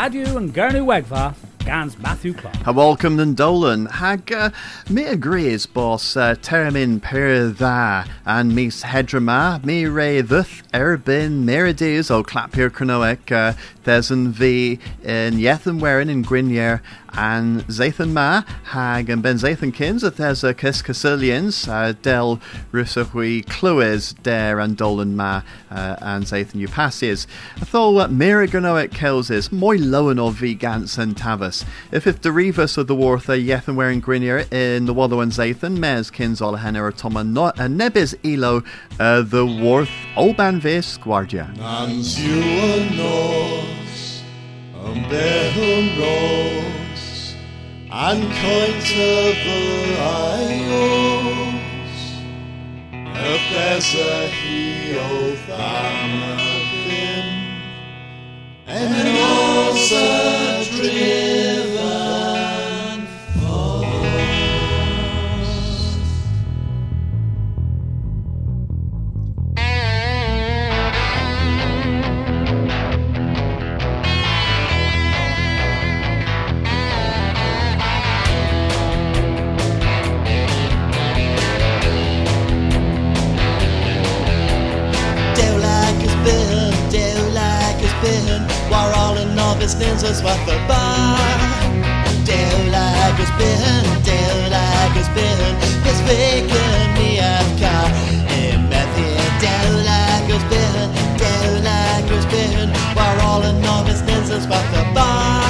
Radio and Gernu Wegva, Gans Matthew Clark. Ha welcome den Dolan. Hag uh, me agrees boss uh, termin per dda and mis hedrama mi re dduth erbyn merides o clapir cronoec uh, thesyn fi in yethan werin in Grinier and Zathan Ma hag and ben Zathan kins at there's a Kis Casilians uh, del Russahui Clues der and Dolan Ma uh, and Zathan Upasias. Thol uh, Mira Ganoet Kells is moi of vi Gans and Tavus. If if derivus of the Wartha Yethan wearing Grinier in the Wallow and Zathan Mes kins Olahener or Toma no, uh, Nebis Elo uh, the Worth Olban Vis Guardia. Nans you a nos, um and coins of the ios. If there's a heel thin, and driven ninjas what the bar. Has been, Dewlag has been, it's faking me afka. In method, Dewlag has been, Dewlag has been, while all in novice ninjas what the bar.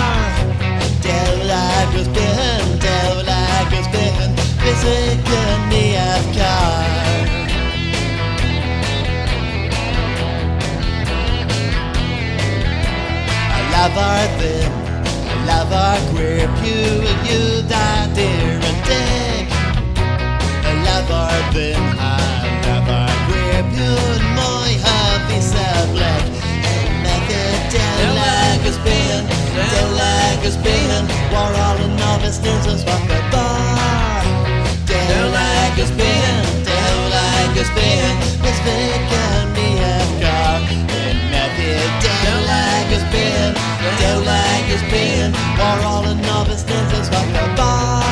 Dewlag has been, Dewlag has been, it's faking Love our thin, love our grip, you you that dear and dick. Love our thin, I love our grip, you and my happy black. And method down like been, down like has been, war all the novice ninjas walk the bar. Down like been, down like has been, it's making me have car. And method down like been, down like been, war all the novice ninjas walk the bar.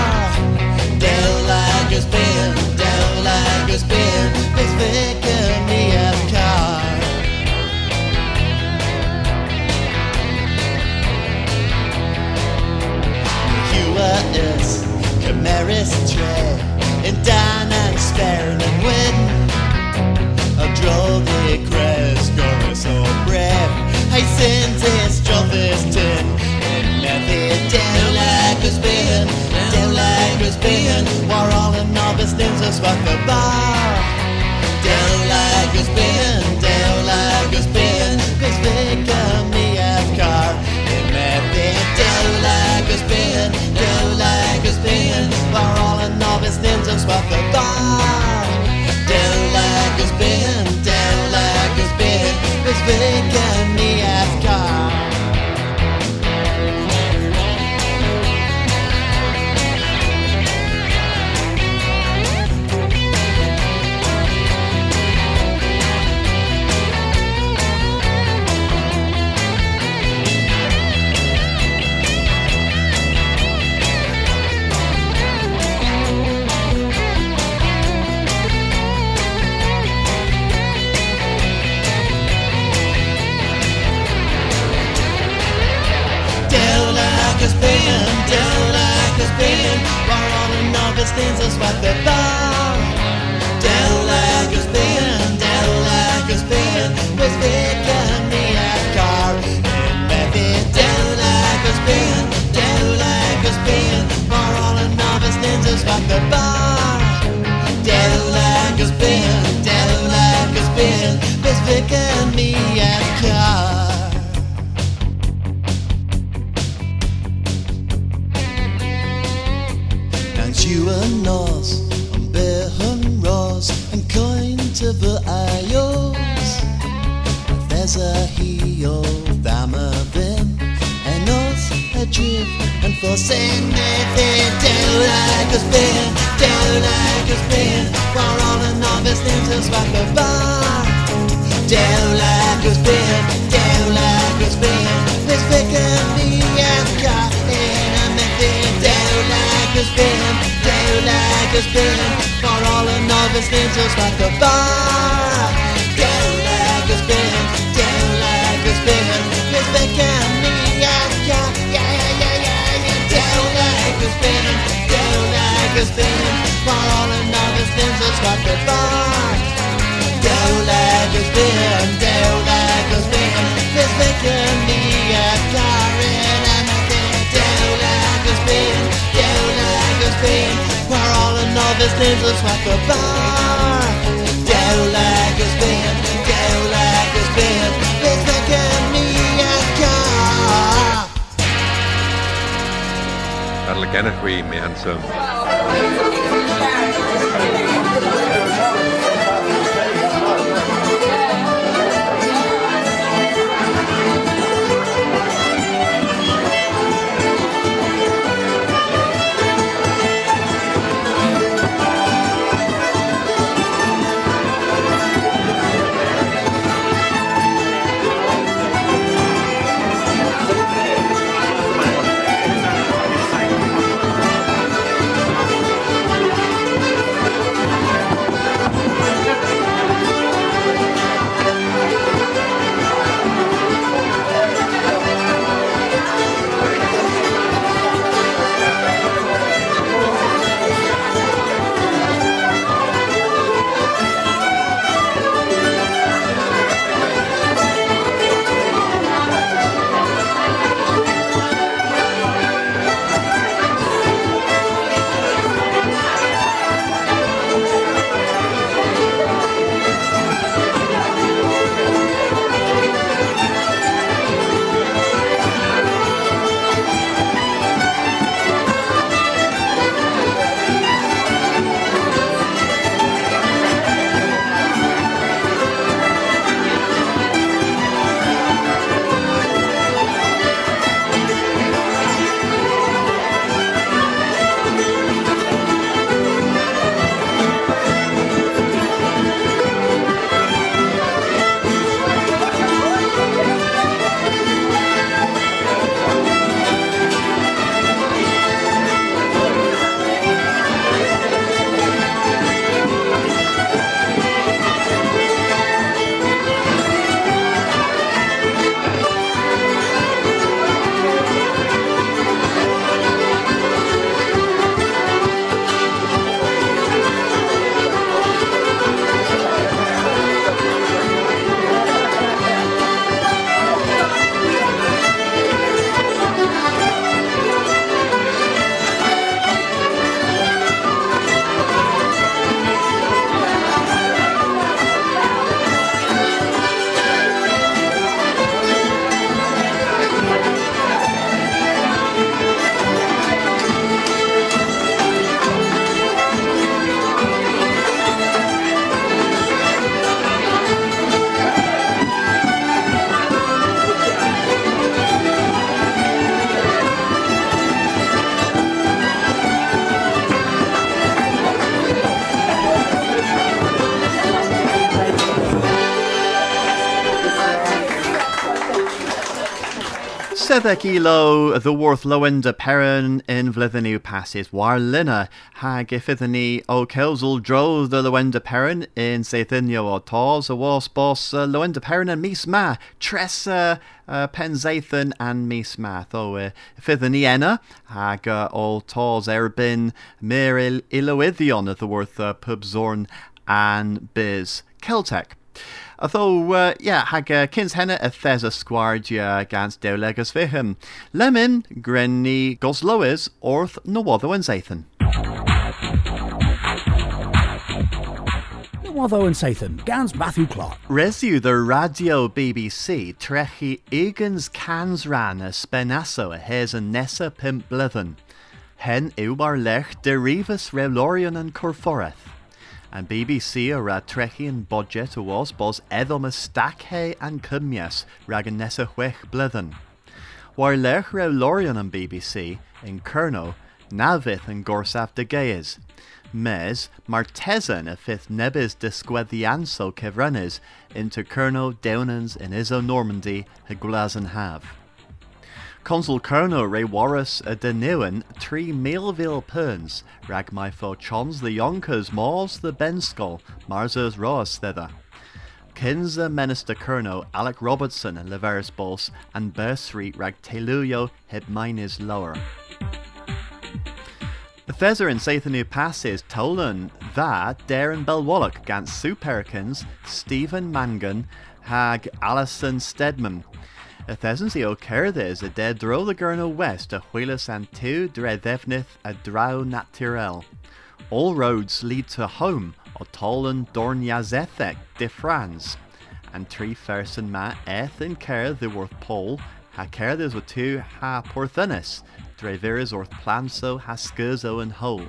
Down like been, down like has been, it's making me have car. is Camaris Tre in Dan and Sperrin and Win a spin War all the novice names us what the bar. Down like você nathan down like a spin down like a spin. While all the the bar. Down like a spin down like a spin. Down like a spin down like a spin. While all the the bar. Down like a spin down like a spin. Like a spin, down like a spin for all the novice ninjas at the bar. Down like a spin, down like a spin. Vic and me, Karen and I down like a spin, down like a spin. Where all the novice ninjas at the bar. That'll again a wee handsome. Sedec the worth lowen de perin in vlithenu passes war linna hag ifithani o kelsel dro the lowen de perin in seithinio o tars a was boss uh, lowen de perin and mis ma tressa uh, Penzathan and mis ma tho uh, ifithani enna hag uh, o erbin miril iloithion of the worth uh, pubzorn and biz Celtic. Although, uh, yeah, hag uh, kins henna a thes a squardia gans dewlegus fihim. Lemon, grenny goslois, orth no watho and zathan. Watho and Sathan, Gans Matthew Clark. Resu the radio BBC trechi egans cans ran a spenasso a hes a nessa pimp blithen. Hen ubar lech derivus relorion and corforeth. And BBC a ra uh, trechian budget a was bos edom a stache and cymnias rag a nessa huech blithen. War lech relorion an BBC in Kerno navith and gorsaf de geis. Mes martesan a fifth nebis disquethianso kevrenes into Kerno downans in Iso Normandy a glazen have. Consul Colonel Ray Warris a Denewan, Tree Millville Perns, Rag my fo chons the Yonkers Mors the Benskol, Marzers Roas thither. Kinza Minister Colonel Alec Robertson Leveris Boss and Bursreet Rag Teluyo Heb Mines Lower. The Feather in Sathanu passes Tolan that Darren Belwallock against Sue Perkins, Stephen Mangan, Hag Alison Steadman. Y thesans i o Cerddys y de dro the Gurno West a Huilas and two dredefnith a draw naturel. All roads lead to home o Tolan Dorniazethek de France. And tree fersen ma eth in cer the worth pole ha cerddys o two ha porthunis, dreviris orth planso ha and hole.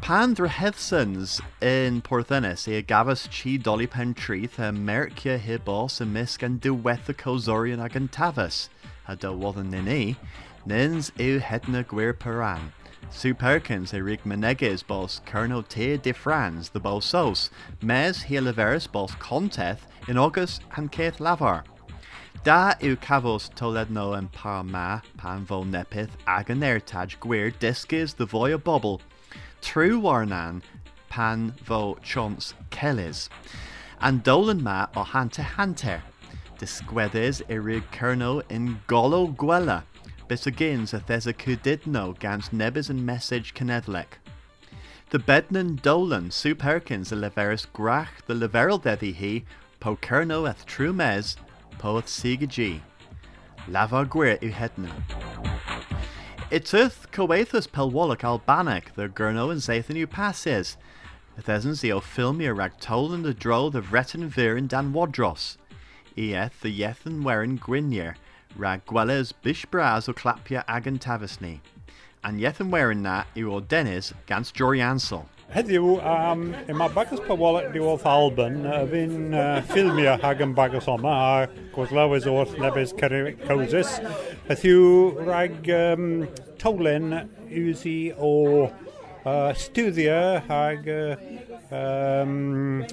Pan drehethsons in Porthennis e gavas chi dolly pen treeth uh, a mercia hibos a misk and duweth a cosorian ag an tavas, a do wothen nini, nins eu hetna gwir paran. Sue Perkins e rig meneges bos kerno te de Frans the bosos, mes hi leveris bos conteth in August and Keith Lavar. Da yw cafos toledno yn par ma pan fo nepith ag yn ertaj gwir disgys the voy a bobble, true warnan pan vo chons kellys. And dolan ma o hante hanter, disgwedys irig kerno in golo gwella, bis agins a thesa cudidno gans nebis and message canedlec. The bednan dolan Sue Perkins a leveris grach the leveril deddy he po kerno eth po siga g. Lava gwir u hetna. Iteth coethus pelwallach albanec the gurno and zathan u passes. Ethesans the filmia rag tolan the dro the vretin vir in dan wadros. Eeth the yethan werin gwinier rag gwelles bishbraz o clapia agan tavasni. And yethan werin na i o Dennis gans Jory Ansel. Heddiw, um, mae bagas pa wallet di wrth Alban, uh, fi'n uh, ffilmio hag yn bagas oma, a gwrs lawes wrth nebys cowsys. Heddiw rhag um, tawlen usi o uh, studio hag uh, um,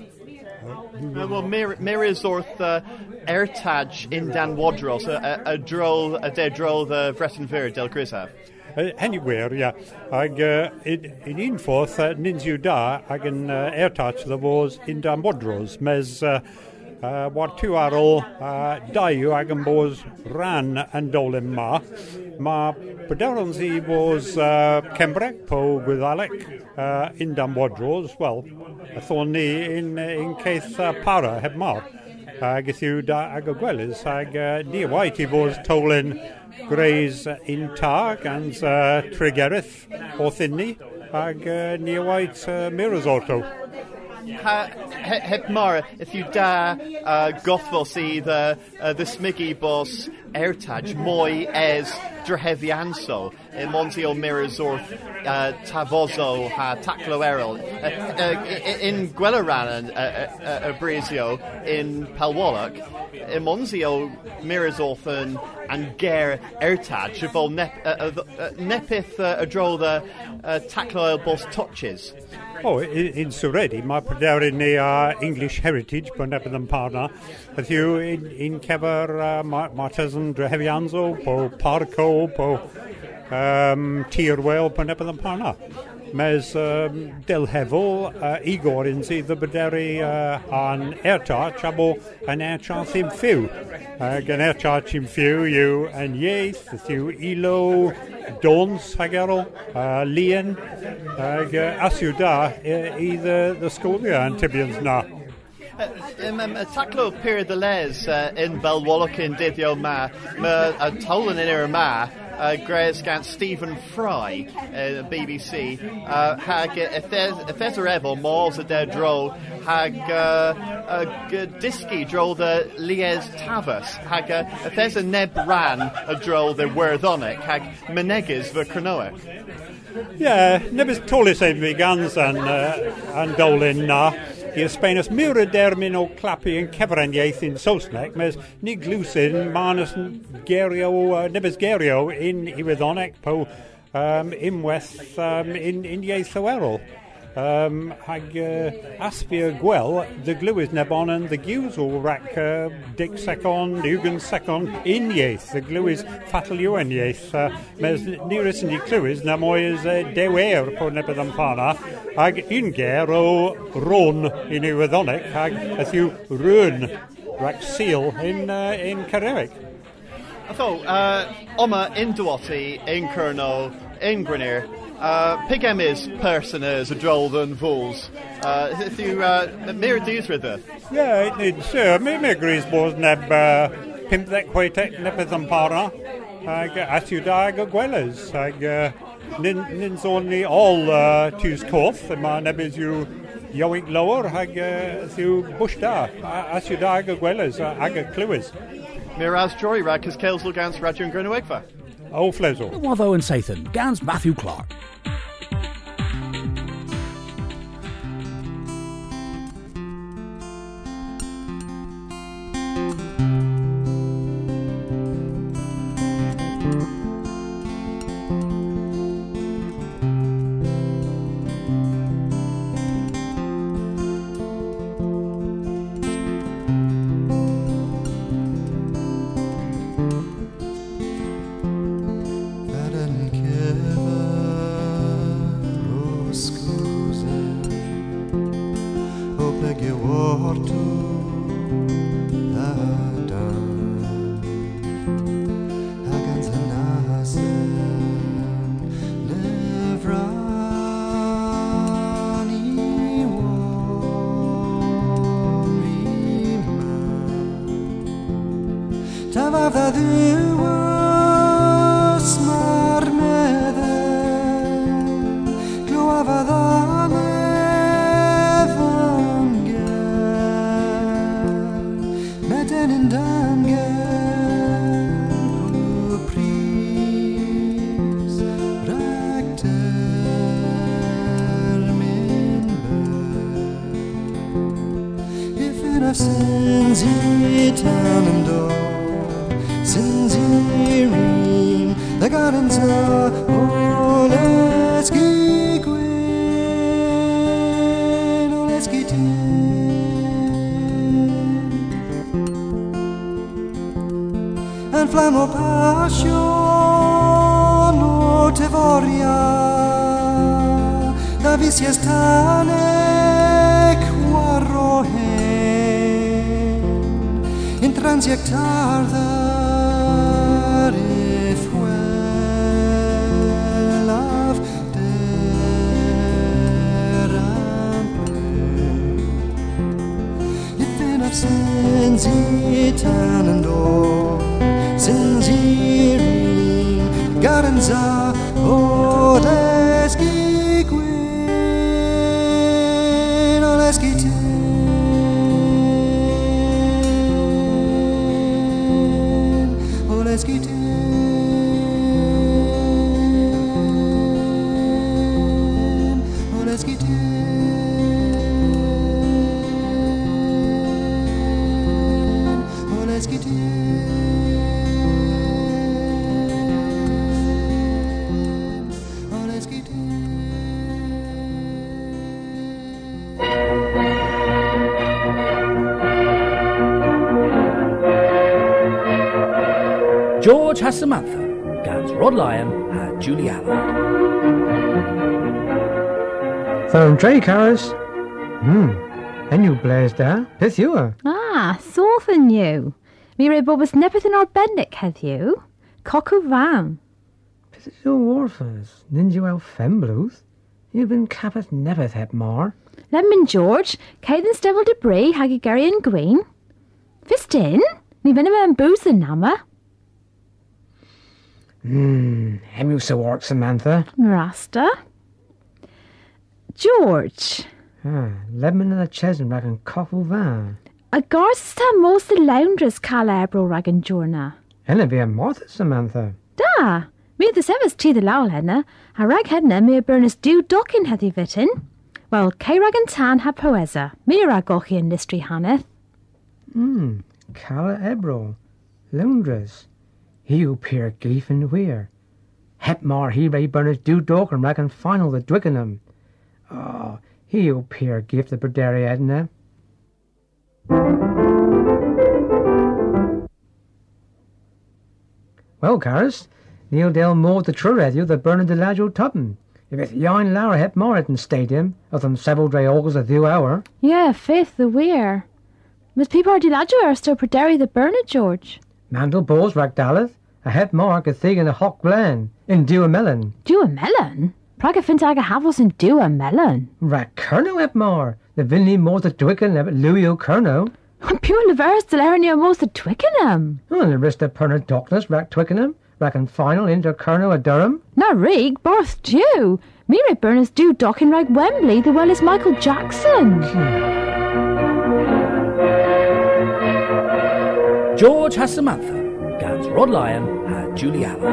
Uh, well, Mir- Miri's orth uh, Ertaj in Dan Wadros, a, a, a drol, a de drol the Vretin Vir del Grisav. uh, anywhere, ia. Ag uh, yn un ffordd, nins yw da, ag yn uh, airtouch dda fos un da modros, mes uh, uh, war tu ar ôl uh, dau ag yn bos ran yn dolym ma. Mae bydawron si fos uh, Cembrec po Gwyddalec uh, un dan wadros, wel, a thon ni un, un ceith uh, para heb mar. Ag uh, yw da ag o gwelys, ag uh, ni waith i fos tolyn greis inta gans uh, uh Tregerith o Thynni ag uh, Niawaid uh, Mirazorto. Ha, he, heb if you da uh, gothful see the uh, the smiggy boss airtaj moi es dreheddianso in Monti o or uh, Tavozo ha Taclo Errol uh, uh, in Gwelleran uh, uh, uh, Brizio in in Monzio Mirrors Orphan and Ger Ertaj of all nep, uh, Nepith Adrol the Taclo Boss Touches. Oh, in, in Suredi, mae pryder ni ei uh, English Heritage, pan ebydd yn parna. Ydyw, in, in cefer uh, martyrs yn drehefianzo, bo parco, bo um, Tirwell, pan ebydd yn parna. Mes um, delhefol uh, Igor in sydd y byderi uh, an aircharge a bo an aircharge im ffiw. Ag an aircharge im ffiw yw yn ieith, yth yw ilo, dons hag erol, uh, ag uh, asiw da i, the, the sgolia Antibians na. Um, um, taclo Pyr de Les uh, in Belwalloch in Diddio Ma, ma a tolan in ir ma, uh, gan Stephen Fry, uh, BBC, uh, hag Mars a dead droll hag uh, uh, disky droll the Lies Tavas hag uh, if there's a neb ran a droll the Werthonic hag Menegas the Cronoic. Yeah, nebys tolis ein fi gans an, uh, an dolin na. i'r Sbaenus miwr y dermyn o clapu yn cefraniaeth yn Saesneg, mes ni glwsyn manus gerio, uh, nebys gerio in Iwyddoneg po um, unwaith um, in, in ieithywerol. Um, hag uh, aspia gwel, the glue is nebonan, the gews all rack uh, dick second, ugen second, in yaith. The glue is fatal un yaith. Uh, mes nearest in the clue is namoy is uh, dewer po nebedam pana. Hag inger o ron in iwyddonig, hag as you run rack seal in, uh, in Careric. Atho, uh, Oma in Duotti, in Kerno, in Grenier, uh, is person is a droll than fools. Uh, if you, uh, with it. Yeah, it needs, uh, me me agrees was neb, uh, pimp that quaitek nebeth and para. Ag, as you dag a gwellas. Ag, uh, nin, nin's only all, uh, toth, ma neb is you yoink lower, ag, uh, you bush da. As you dag a gwellas, uh, ag a cluis. Miraz Jory Rag is Kelsel Gans Rajan Grenowegva. Oh, flezzle. Watho and Sathan, Gans Matthew Clark. Enough sins etan Samantha, Gans Rod Lyon and Julie Allen. Phone tray cars. Hmm. And you blazed there. Beth you are. Ah, sothan you. Mi re bobus nebeth yn arbennig heddiw. Cocw fan. Beth is your warfers? Ninja el fembluth. You've been capeth never heb more. Lemon George, caid yn stefel de bray hag i gary yn gwyn. Fist in? Ni fynd yma yn bws yn nama. Hmm. Hem so work, Samantha. Rasta. George, Ah, lemon and a chesn rag and coffle van. a gars ta most the loundres cael ebro rag yn jorna. And be a Martha, Samantha. Da, mi ydys efes ti the lawl henna, a rag henna mi a byrnus diw docyn heddi fytyn. Wel, cei rag yn tan ha poesa, mi a rag gochi yn listri haneth. Hmm. Cala ebro. Lundres. Who peer gleef and weir. Hep mar he ray burners do dog and and final the Twickenham. Oh, he'll peer gift the Berderi Edna. Well, Caris, Neil Del Moore the true radio the Bernard de Lajo Tuppen. If it's Jan Lauer het Martin Stadium, of them several dray ogles a few hour. Yeah, faith the weir. Miss di ladjo er still Derry the Bernard George. Mandel Balls Ragdaleth, a het mark a thing in a hock glen, in Dewa Melon. Do a melon? Praga fintaga havels and do a melon. Rak Kerno het mar, the Vinley more the Dwicken of Louis O'Kerno. Pure Leveris de Larenio most the Twickenham. Oh, and the rest of Perna Dockness, Rack Twickenham, Rack and final into Kerno a Durham. Na rig, Borth Jew. Mire Berners do docking rag Wembley the well is Michael Jackson. Hmm. George has Samantha. Gans Rod Lyon had Julie Allen.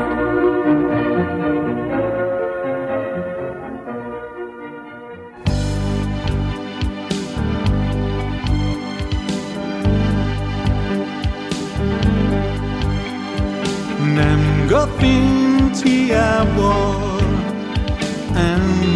Nem gofyn ti a war and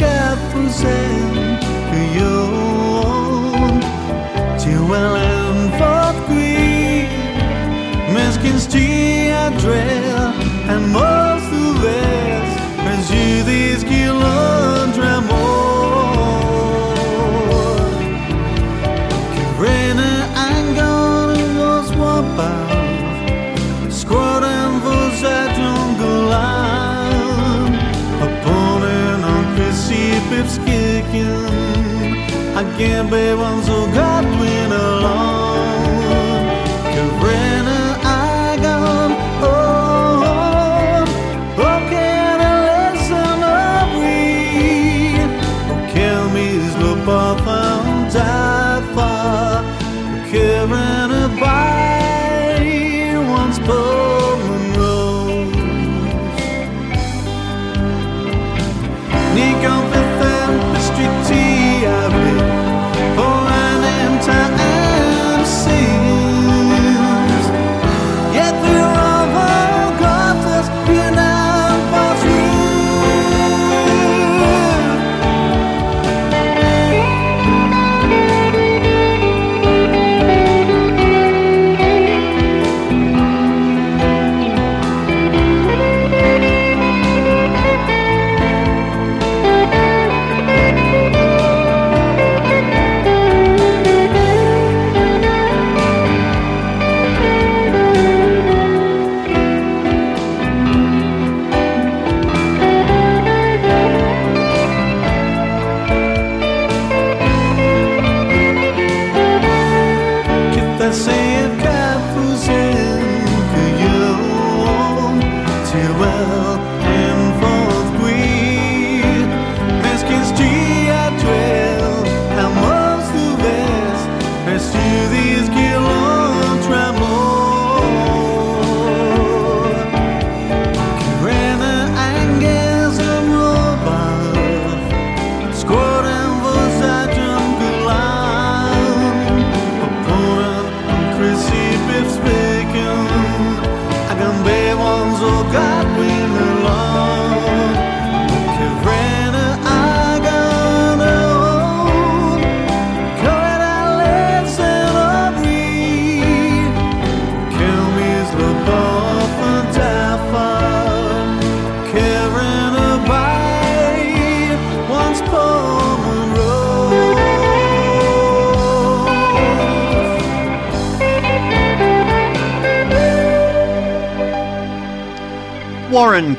Capuzen Cuyon Jewel and Fort Again, babe, I'm so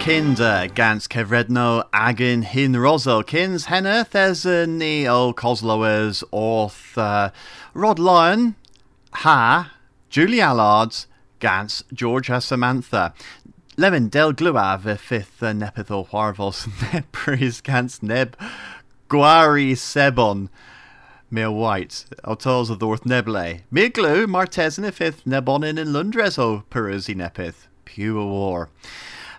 Kinder gans Kevredno agin hin rozo kins henna thesa ni o Coslowers orth uh, Rod Lyon ha Julie Allards gans George Georgia Samantha Lemon del gluav fifth uh, nepeth o warvos nepris gans neb Guari Sebon Mere White, Autors of the Orth Neble. Martesan y fifth Nebonin in Lundres o Perusi nepith. Pure War.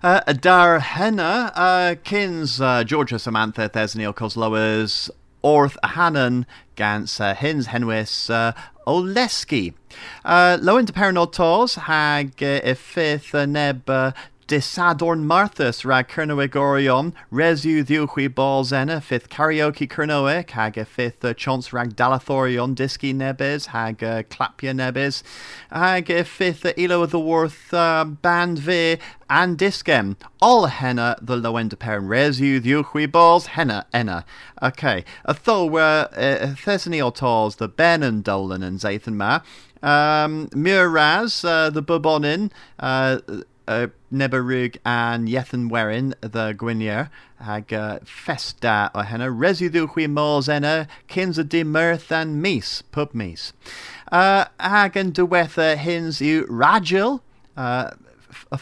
Uh, Henna, uh, Kins, uh, Georgia Samantha, Thesneil Coslowers, Orth Hannon, Gans, uh, Hins Henwis, uh, Oleski. Uh, Lowen de Pernotos, Hag, uh, Ifith, uh, Neb, uh, Disadorn Marthas rag Kernoe Gorion, Resu Dhiuchi Balzena, fifth Karaoke Kernoe, hag a fifth uh, Chance rag Dalathorion, Diski Nebes, hag uh, Clapia Nebes, hag a fifth uh, Elo of the Worth, uh, Band V, and Diskem. All henna the low end parent Resu Dhiuchi Balls, henna, enna. Okay, a though uh, Thesany Otals, the Ben and Dolan and Zathan Ma, um, Muraz, uh, the Bubonin, uh, uh, Neberug and Yethan Werin, the Gwinier, hag uh, Festa o henna, Residu hui mors enna, Kinsa di Mirth and Mis, pub Mis. Uh, hag Dewetha hins you Ragil, uh,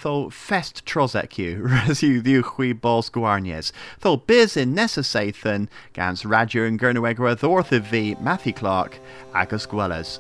Tho fest trosek you, resu ddiw chwi gwarnies. Tho biz in nessa Sathan, gans radio and gernawegwa ddorth of v Matthew Clark, agus gwellas.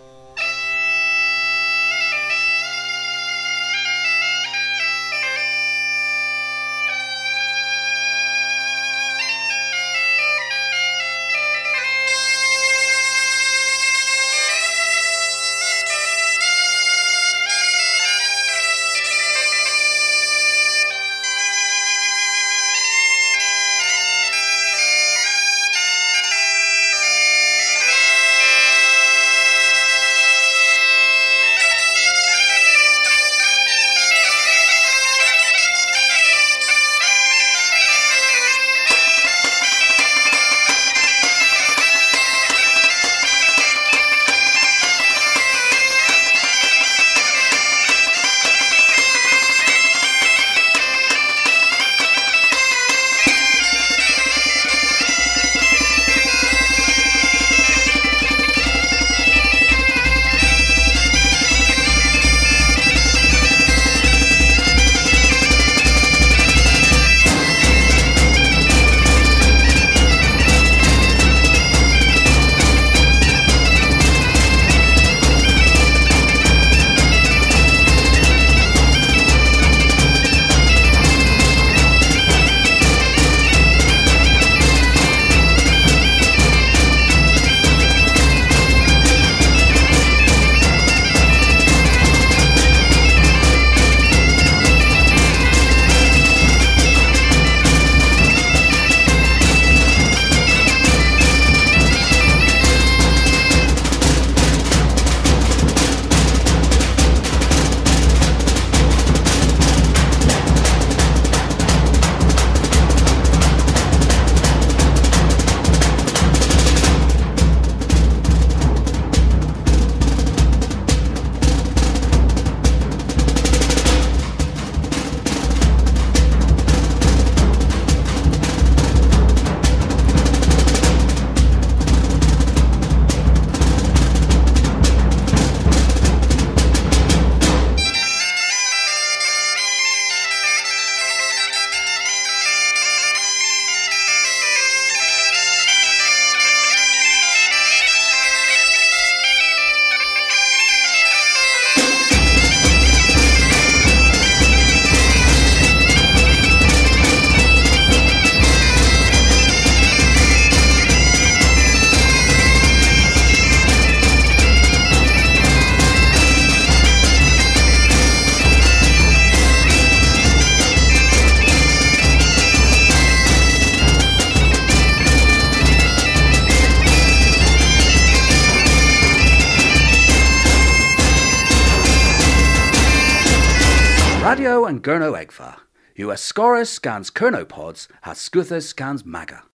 Radio and Gurno Egfa. US Scorus scans Kernopods, has Scuthus scans Maga.